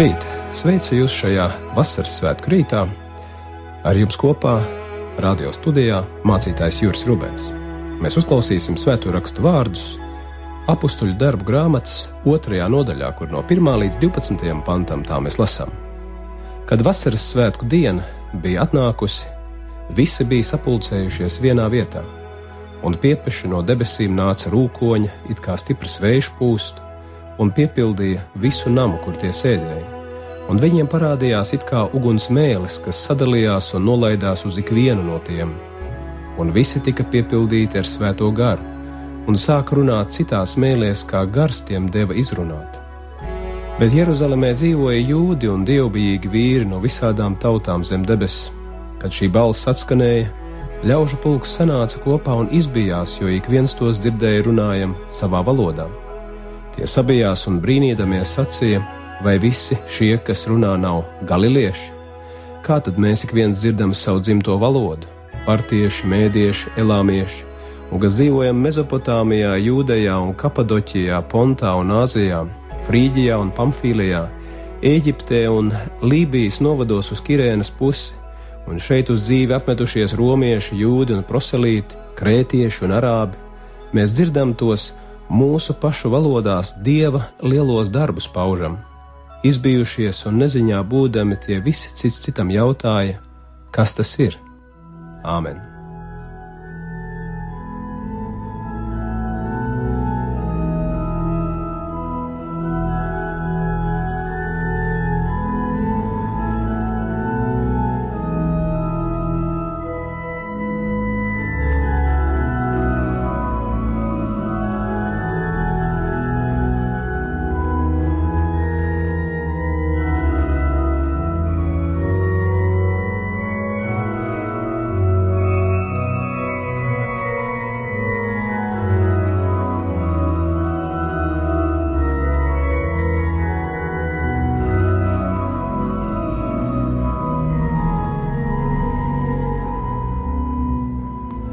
Labrīt! Sveicu jūs šajā vasaras svētku rītā. Ar jums kopā radio studijā mācītājs Juris Rubens. Mēs uzklausīsim svēto rakstu vārdus apakstuļu darbu grāmatas otrajā nodaļā, kur no 1 līdz 12 pantam tā mēs lasām. Kad vasaras svētku diena bija atnākusi, visi bija sapulcējušies vienā vietā, un piepeši no debesīm nāca rūkoņa, it kā stiprs vējš pūstu un piepildīja visu namu, kur tie sēdēja. Un viņiem parādījās it kā uguns mēlis, kas sadalījās un nolaidās uz ikvienu no tiem. Un visi tika piepildīti ar svēto garu, un sāka runāt citās mēlēs, kā gars tiem deva izrunāt. Bet Jeruzalemē dzīvoja jūdi un dievbijīgi vīri no visādām tautām zem debesis. Kad šī balss atskanēja, ļaužu pulks sanāca kopā un izbijās, jo ik viens tos dzirdēja runājam savā valodā. Tie sabijās un brīnīdamies sacīja, vai visi šie, kas runā, nav galilieši? Kā tad mēs ik viens dzirdam savu dzimto valodu? Partieši, mēdieši, elāmieši, un kas dzīvojam Mezopotāmijā, Jūdejā un Kapadoķijā, Pontā un Āzijā, Frīģijā un Pamfīlijā, Eģiptē un Lībijas novados uz Kirēnas pusi, un šeit uz dzīvi apmetušies romieši, jūdi un proselīti, krētieši un arābi, mēs dzirdam tos mūsu pašu valodās dieva lielos darbus paužam. Izbijušies un neziņā būdami, tie visi cits citam jautāja, kas tas ir? Āmen!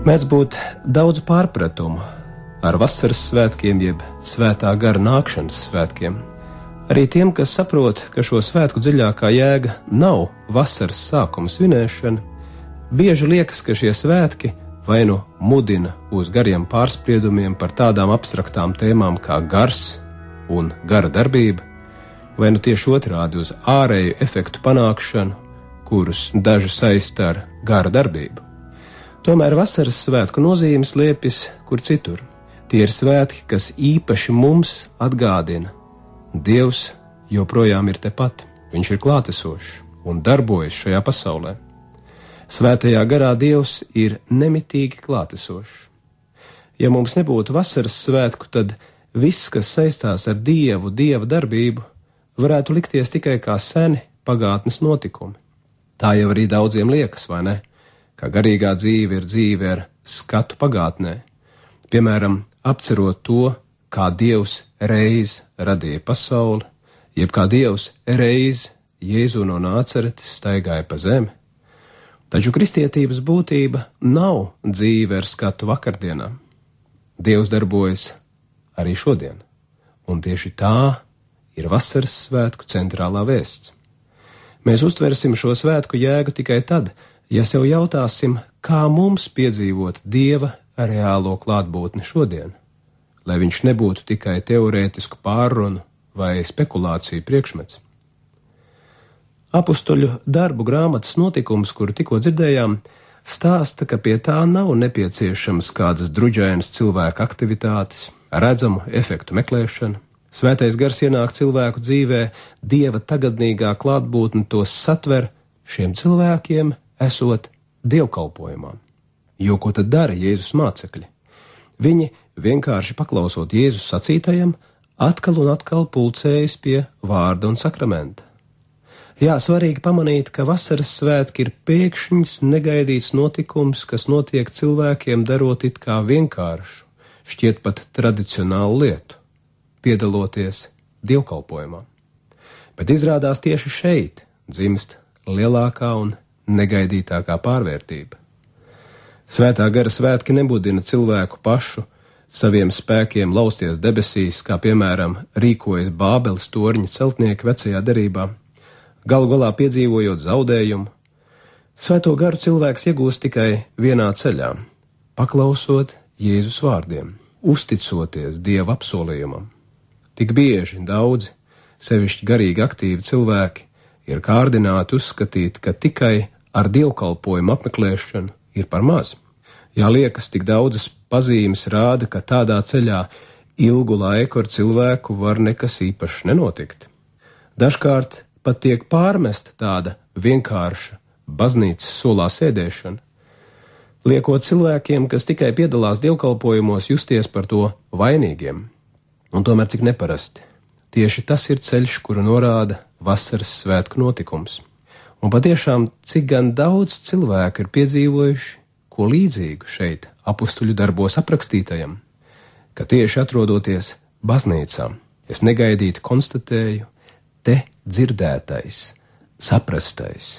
Mēdz būt daudz pārpratumu ar vasaras svētkiem, jeb svētā gara nākšanas svētkiem. Arī tiem, kas saprot, ka šo svētku dziļākā jēga nav vasaras sākuma svinēšana, bieži liekas, ka šie svētki vai nu mudina uz gariem pārspriedumiem par tādām abstraktām tēmām kā gars un gara darbība, vai nu tieši otrādi uz ārēju efektu panākšanu, kurus daži saista ar gara darbību. Tomēr vasaras svētku nozīme slēpjas kur citur. Tie ir svētki, kas īpaši mums atgādina, Dievs joprojām ir tepat, Viņš ir klātesošs un darbojas šajā pasaulē. Svētajā garā Dievs ir nemitīgi klātesošs. Ja mums nebūtu vasaras svētku, tad viss, kas saistās ar Dievu, Dieva darbību, varētu likties tikai kā seni pagātnes notikumi. Tā jau arī daudziem liekas, vai ne? Ka garīgā dzīve ir dzīve ar skatu pagātnē, piemēram, apcerot to, kā Dievs reiz radīja pasauli, jeb kā Dievs reiz Jēzu no nāceretes staigāja pa zemi. Taču kristietības būtība nav dzīve ar skatu vakardienām. Dievs darbojas arī šodien, un tieši tā ir vasaras svētku centrālā vēsts. Mēs uztversim šo svētku jēgu tikai tad, Ja sev jautāsim, kā mums piedzīvot dieva reālo klātbūtni šodien, lai viņš nebūtu tikai teorētisku pārrunu vai spekulāciju priekšmets. Apustuļu darbu grāmatas notikums, kuru tikko dzirdējām, stāsta, ka pie tā nav nepieciešams kādas druģainas cilvēka aktivitātes, redzamu efektu meklēšana. Svētais gars ienāk cilvēku dzīvē, dieva tagadnīgā klātbūtne tos satver, šiem cilvēkiem esot dievkalpojumā. Jo ko tad dara Jēzus mācekļi? Viņi, vienkārši paklausot Jēzus sacītajam, atkal un atkal pulcējas pie vārda un sakramenta. Jā, svarīgi pamanīt, ka vasaras svētki ir pēkšņs, negaidīts notikums, kas notiek cilvēkiem darot it kā vienkāršu, šķiet pat tradicionālu lietu, piedaloties dievkalpojumā. Bet izrādās tieši šeit dzimst lielākā un negaidītākā pārvērtība. Svētā gara svētki nebudina cilvēku pašu saviem spēkiem lausties debesīs, kā piemēram rīkojas Bābeles torņa celtnieki vecajā derībā, galu galā piedzīvojot zaudējumu. Svēto garu cilvēks iegūst tikai vienā ceļā - paklausot Jēzus vārdiem, uzticoties Dieva apsolījumam. Tik bieži daudzi, sevišķi garīgi aktīvi cilvēki, ir kārdināti uzskatīt, ka tikai ar dievkalpojumu apmeklēšanu ir par maz. Jā, liekas, tik daudzas pazīmes rāda, ka tādā ceļā ilgu laiku ar cilvēku var nekas īpašs nenotikt. Dažkārt pat tiek pārmesta tāda vienkārša baznīcas solā sēdēšana, liekot cilvēkiem, kas tikai piedalās dievkalpojumos, justies par to vainīgiem. Un tomēr cik neparasti. Tieši tas ir ceļš, kuru norāda vasaras svētku notikums. Un patiešām, cik gan daudz cilvēku ir piedzīvojuši ko līdzīgu šeit apstuļu darbos aprakstītajam, ka tieši atrodoties baznīcā, es negaidīti konstatēju, te dzirdētais, saprastais,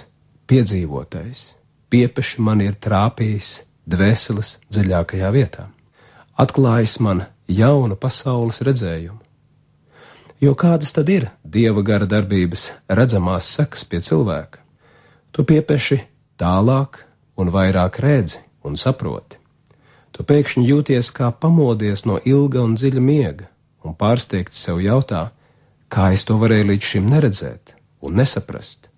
piedzīvotais, piepeši man ir trāpījis dvēseles dziļākajā vietā, atklājis man jaunu pasaules redzējumu. Jo kādas tad ir dieva gara darbības redzamās sekas pie cilvēka? Tu piepeši tālāk un vairāk redzi un saproti. Tu pēkšņi jūties kā pamodies no ilga un dziļa miega, un pārsteigts sev jautā, kā es to varēju līdz šim neredzēt un nesaprast.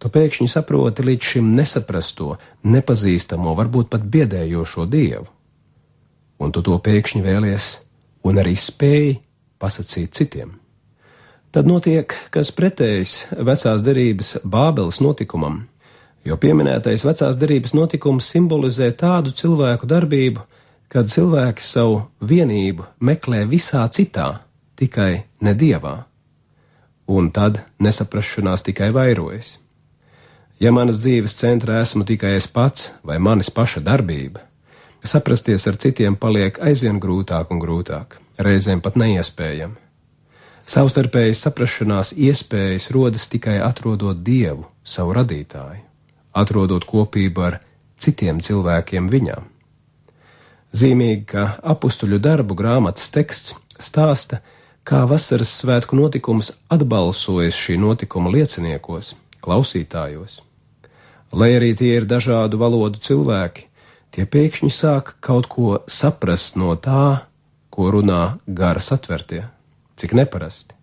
Tu pēkšņi saproti līdz šim nesaprasto, nepazīstamo, varbūt pat biedējošo dievu, un tu to pēkšņi vēlies un arī spēj pasakīt citiem. Tad notiek kas pretējs vecās derības Bābeles notikumam, jo pieminētais vecās derības notikums simbolizē tādu cilvēku darbību, kad cilvēki savu vienību meklē visā citā, tikai ne dievā, un tad nesaprašanās tikai vairojas. Ja manas dzīves centrā esmu tikai es pats vai manis paša darbība, saprasties ar citiem paliek aizvien grūtāk un grūtāk, reizēm pat neiespējami. Savstarpējas saprašanās iespējas rodas tikai atrodot dievu, savu radītāju, atrodot kopību ar citiem cilvēkiem viņām. Zīmīgi, ka apstuļu darbu grāmatas teksts stāsta, kā vasaras svētku notikums atbalsojas šī notikuma lieciniekos, klausītājos. Lai arī tie ir dažādu valodu cilvēki, tie pēkšņi sāk kaut ko saprast no tā, ko runā garas atvertie cik neparasti.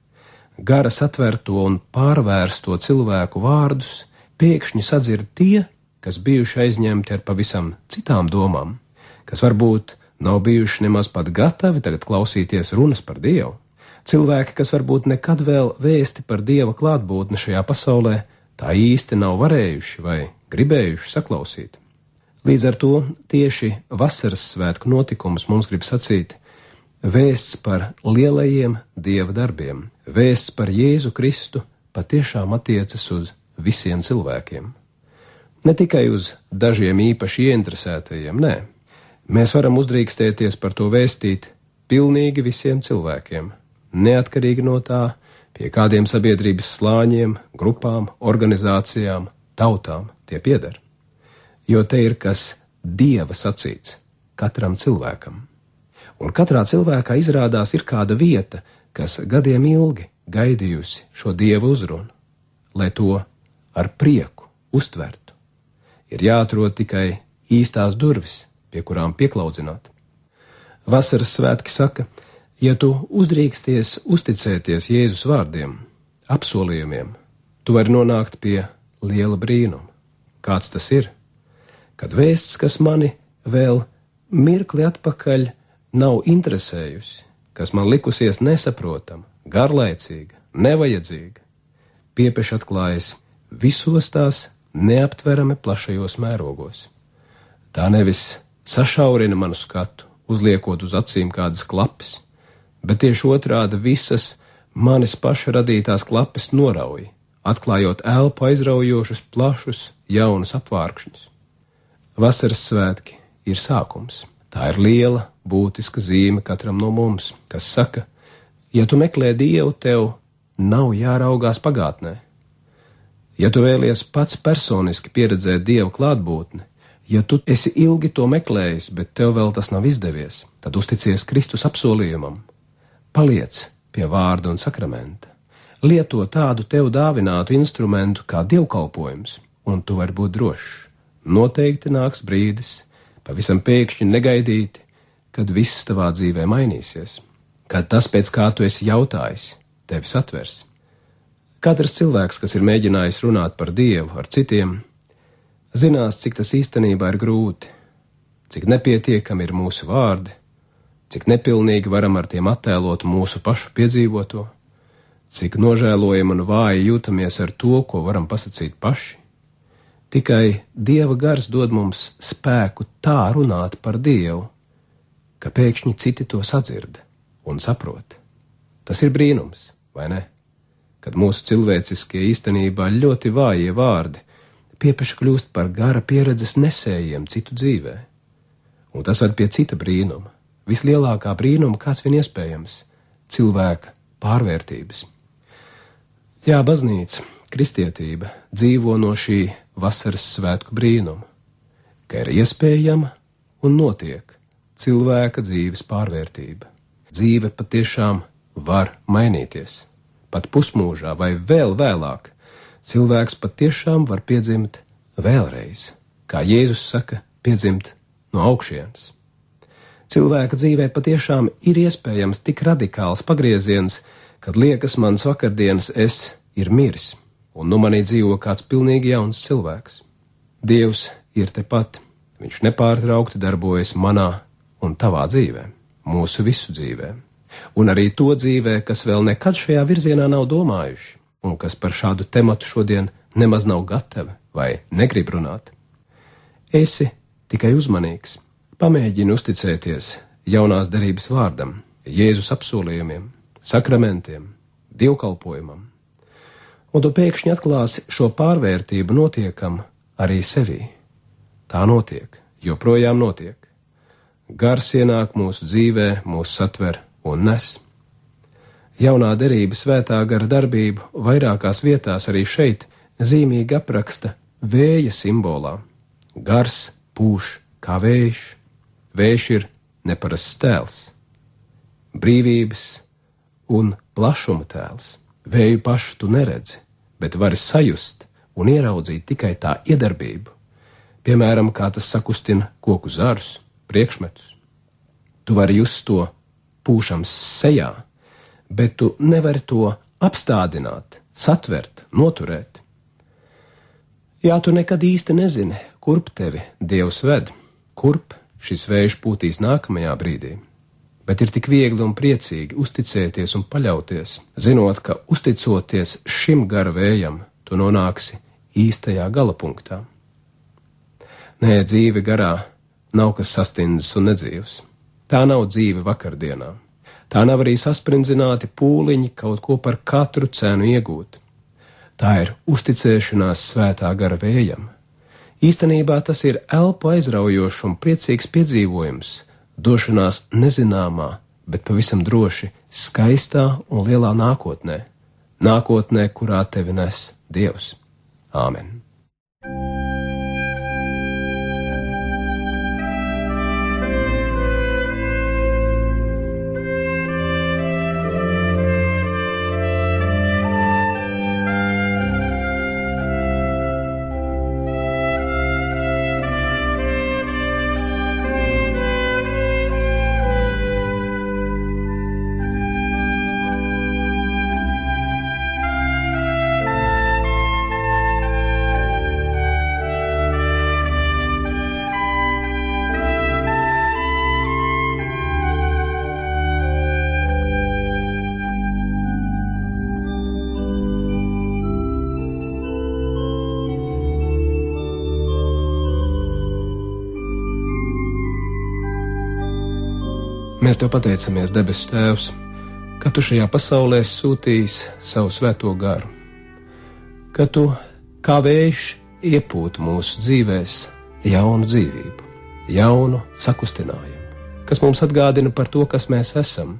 Gara satverto un pārvērsto cilvēku vārdus pēkšņi sadzird tie, kas bijuši aizņemti ar pavisam citām domām, kas varbūt nav bijuši nemaz pat gatavi tagad klausīties runas par Dievu. Cilvēki, kas varbūt nekad vēl vēsti par Dieva klātbūtni šajā pasaulē, tā īsti nav varējuši vai gribējuši saklausīt. Līdz ar to tieši vasaras svētku notikums mums grib sacīt, Vēsts par lielajiem dieva darbiem, vēsts par Jēzu Kristu patiešām attiecas uz visiem cilvēkiem. Ne tikai uz dažiem īpaši ieinteresētajiem, nē, mēs varam uzdrīkstēties par to vēstīt pilnīgi visiem cilvēkiem, neatkarīgi no tā, pie kādiem sabiedrības slāņiem, grupām, organizācijām, tautām tie pieder. Jo te ir kas dieva sacīts katram cilvēkam un katrā cilvēkā izrādās ir kāda vieta, kas gadiem ilgi gaidījusi šo dievu uzrunu, lai to ar prieku uztvertu. Ir jāatrod tikai īstās durvis, pie kurām pieklaudzināt. Vasaras svētki saka, ja tu uzdrīksties uzticēties Jēzus vārdiem, apsolījumiem, tu vari nonākt pie liela brīnuma. Kāds tas ir? Kad vēsts, kas mani vēl mirkli atpakaļ nav interesējusi, kas man likusies nesaprotama, garlaicīga, nevajadzīga, piepeši atklājas visos tās neaptverami plašajos mērogos. Tā nevis sašaurina manu skatu, uzliekot uz acīm kādas klapes, bet tieši otrādi visas manis paša radītās klapes norauj, atklājot elpu aizraujošus, plašus, jaunus apvārkšņus. Vasaras svētki ir sākums. Tā ir liela, būtiska zīme katram no mums, kas saka, ja tu meklē Dievu, tev nav jāraugās pagātnē. Ja tu vēlies pats personiski pieredzēt Dieva klātbūtni, Ja tu esi ilgi to meklējis, bet tev vēl tas nav izdevies, tad uzticies Kristus apsolījumam. Paliec pie vārda un sakramenta. Lieto tādu tev dāvinātu instrumentu kā dievkalpojums, un tu vari būt drošs. Noteikti nāks brīdis, pavisam pēkšņi negaidīti, kad viss tavā dzīvē mainīsies, kad tas, pēc kā tu esi jautājis, tevis atvers. Katrs cilvēks, kas ir mēģinājis runāt par Dievu ar citiem, zinās, cik tas īstenībā ir grūti, cik nepietiekami ir mūsu vārdi, cik nepilnīgi varam ar tiem attēlot mūsu pašu piedzīvoto, cik nožēlojami un vāji jūtamies ar to, ko varam pasakīt paši. Tikai Dieva gars dod mums spēku tā runāt par Dievu, ka pēkšņi citi to sadzird un saprot. Tas ir brīnums, vai ne? Kad mūsu cilvēciskie īstenībā ļoti vājie vārdi piepeši kļūst par gara pieredzes nesējiem citu dzīvē. Un tas ved pie cita brīnuma, vislielākā brīnuma, kāds vien iespējams - cilvēka pārvērtības. Jā, baznīca, kristietība dzīvo no šī vasaras svētku brīnuma, ka ir iespējama un notiek cilvēka dzīves pārvērtība. Dzīve patiešām var mainīties, pat pusmūžā vai vēl vēlāk cilvēks patiešām var piedzimt vēlreiz, kā Jēzus saka, piedzimt no augšienes. Cilvēka dzīvē patiešām ir iespējams tik radikāls pagrieziens, kad liekas mans vakardienas es ir miris, un nu manī dzīvo kāds pilnīgi jauns cilvēks. Dievs ir tepat, viņš nepārtraukti darbojas manā un tavā dzīvē, mūsu visu dzīvē, un arī to dzīvē, kas vēl nekad šajā virzienā nav domājuši un kas par šādu tematu šodien nemaz nav gatavi vai negrib runāt. Esi tikai uzmanīgs, pamēģini uzticēties jaunās derības vārdam, Jēzus apsolījumiem, sakramentiem, dievkalpojumam, un tu pēkšņi atklāsi šo pārvērtību notiekam arī sevī. Tā notiek, joprojām notiek. Gars ienāk mūsu dzīvē, mūs satver un nes. Jaunā derība svētā gara darbību vairākās vietās arī šeit zīmīgi apraksta vēja simbolā. Gars pūš kā vējš, vējš ir neparasts tēls, brīvības un plašuma tēls. Vēju pašu tu neredzi, bet vari sajust un ieraudzīt tikai tā iedarbību, piemēram, kā tas sakustina koku zarus, priekšmetus. Tu vari just to pūšams sejā, bet tu nevari to apstādināt, satvert, noturēt. Jā, tu nekad īsti nezini, kurp tevi Dievs ved, kurp šis vējš pūtīs nākamajā brīdī. Bet ir tik viegli un priecīgi uzticēties un paļauties, zinot, ka uzticoties šim gara vējam, tu nonāksi īstajā gala punktā. Nē, dzīve garā nav kas sastindzis un nedzīvs. Tā nav dzīve vakardienā. Tā nav arī sasprindzināti pūliņi kaut ko par katru cenu iegūt. Tā ir uzticēšanās svētā gara vējam. Īstenībā tas ir elpu aizraujošs un priecīgs piedzīvojums, došanās nezināmā, bet pavisam droši skaistā un lielā nākotnē, nākotnē, kurā tevi nes Dievs. Āmen! Mēs te pateicamies, debesu Tēvs, ka Tu šajā pasaulē sūtījis savu svēto garu, ka Tu kā vējš iepūt mūsu dzīvēs jaunu dzīvību, jaunu sakustinājumu, kas mums atgādina par to, kas mēs esam,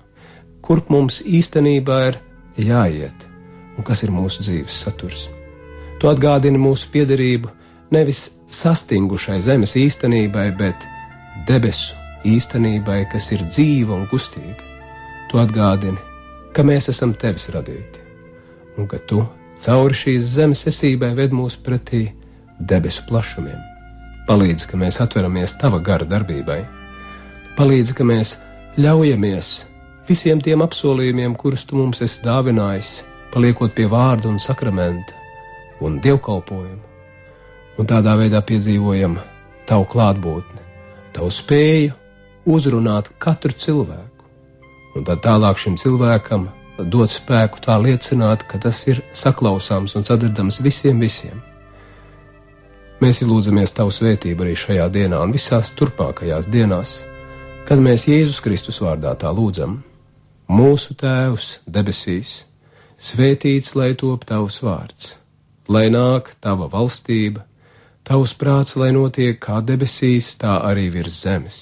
kurp mums īstenībā ir jāiet un kas ir mūsu dzīves saturs. Tu atgādini mūsu piederību nevis sastingušai zemes īstenībai, bet debesu īstenībai, kas ir dzīva un kustīga. Tu atgādini, ka mēs esam tevis radīti, un ka tu cauri šīs zemes esībai ved mūs pretī debesu plašumiem. Palīdzi, ka mēs atveramies tava gara darbībai, palīdzi, ka mēs ļaujamies visiem tiem apsolījumiem, kurus tu mums esi dāvinājis, paliekot pie vārda un sakramenta un dievkalpojumu, un tādā veidā piedzīvojam tavu klātbūtni, tavu spēju uzrunāt katru cilvēku, un tad tālāk šim cilvēkam dot spēku tā liecināt, ka tas ir saklausāms un sadzirdams visiem visiem. Mēs izlūdzamies Tavu svētību arī šajā dienā un visās turpmākajās dienās, kad mēs Jēzus Kristus vārdā tā lūdzam. Mūsu Tēvs debesīs, svētīts lai top Tavs vārds, lai nāk Tava valstība, Tavs prāts, lai notiek kā debesīs, tā arī virs zemes.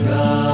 God.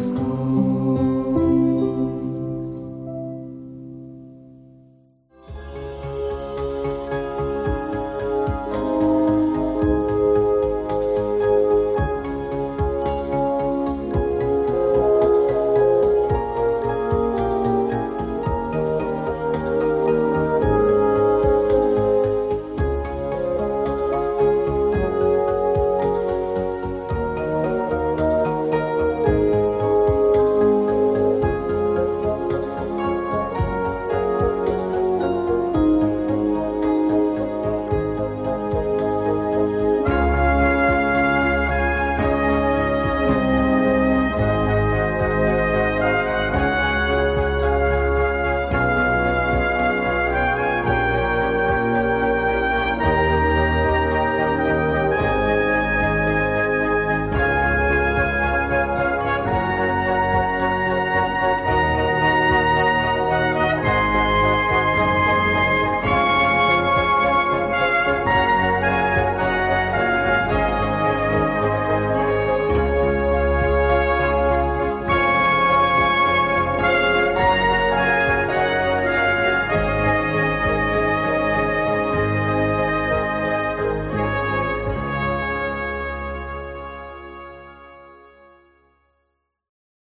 school.